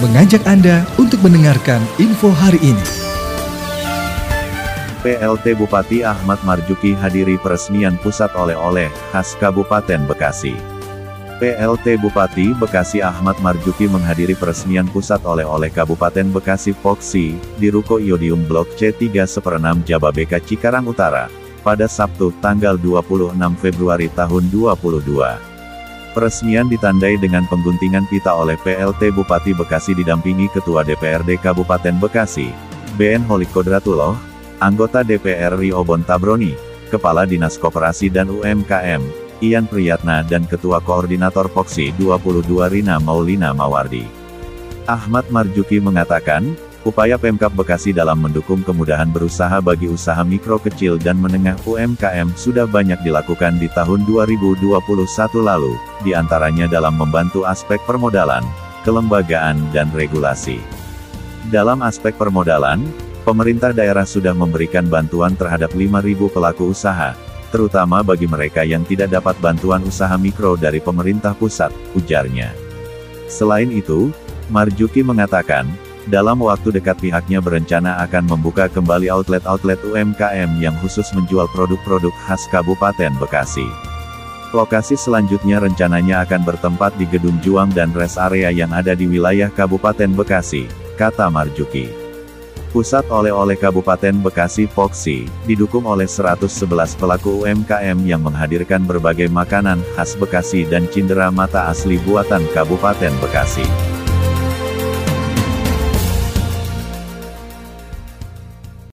mengajak Anda untuk mendengarkan info hari ini. PLT Bupati Ahmad Marjuki hadiri peresmian pusat oleh-oleh khas Kabupaten Bekasi. PLT Bupati Bekasi Ahmad Marjuki menghadiri peresmian pusat oleh-oleh Kabupaten Bekasi Foxy di Ruko Iodium Blok C3 Seperenam Jababeka Cikarang Utara, pada Sabtu, tanggal 26 Februari tahun 2022. Peresmian ditandai dengan pengguntingan pita oleh PLT Bupati Bekasi didampingi Ketua DPRD Kabupaten Bekasi, BN Holik Kodratullah, anggota DPR Rio Bontabroni, Kepala Dinas Koperasi dan UMKM, Ian Priyatna dan Ketua Koordinator Poksi 22 Rina Maulina Mawardi. Ahmad Marjuki mengatakan, Upaya Pemkap Bekasi dalam mendukung kemudahan berusaha bagi usaha mikro kecil dan menengah UMKM sudah banyak dilakukan di tahun 2021 lalu, di antaranya dalam membantu aspek permodalan, kelembagaan dan regulasi. Dalam aspek permodalan, pemerintah daerah sudah memberikan bantuan terhadap 5.000 pelaku usaha, terutama bagi mereka yang tidak dapat bantuan usaha mikro dari pemerintah pusat, ujarnya. Selain itu, Marjuki mengatakan, dalam waktu dekat pihaknya berencana akan membuka kembali outlet-outlet UMKM yang khusus menjual produk-produk khas Kabupaten Bekasi. Lokasi selanjutnya rencananya akan bertempat di Gedung Juang dan rest area yang ada di wilayah Kabupaten Bekasi, kata Marjuki. Pusat oleh-oleh Kabupaten Bekasi Foxy, didukung oleh 111 pelaku UMKM yang menghadirkan berbagai makanan khas Bekasi dan cindera mata asli buatan Kabupaten Bekasi.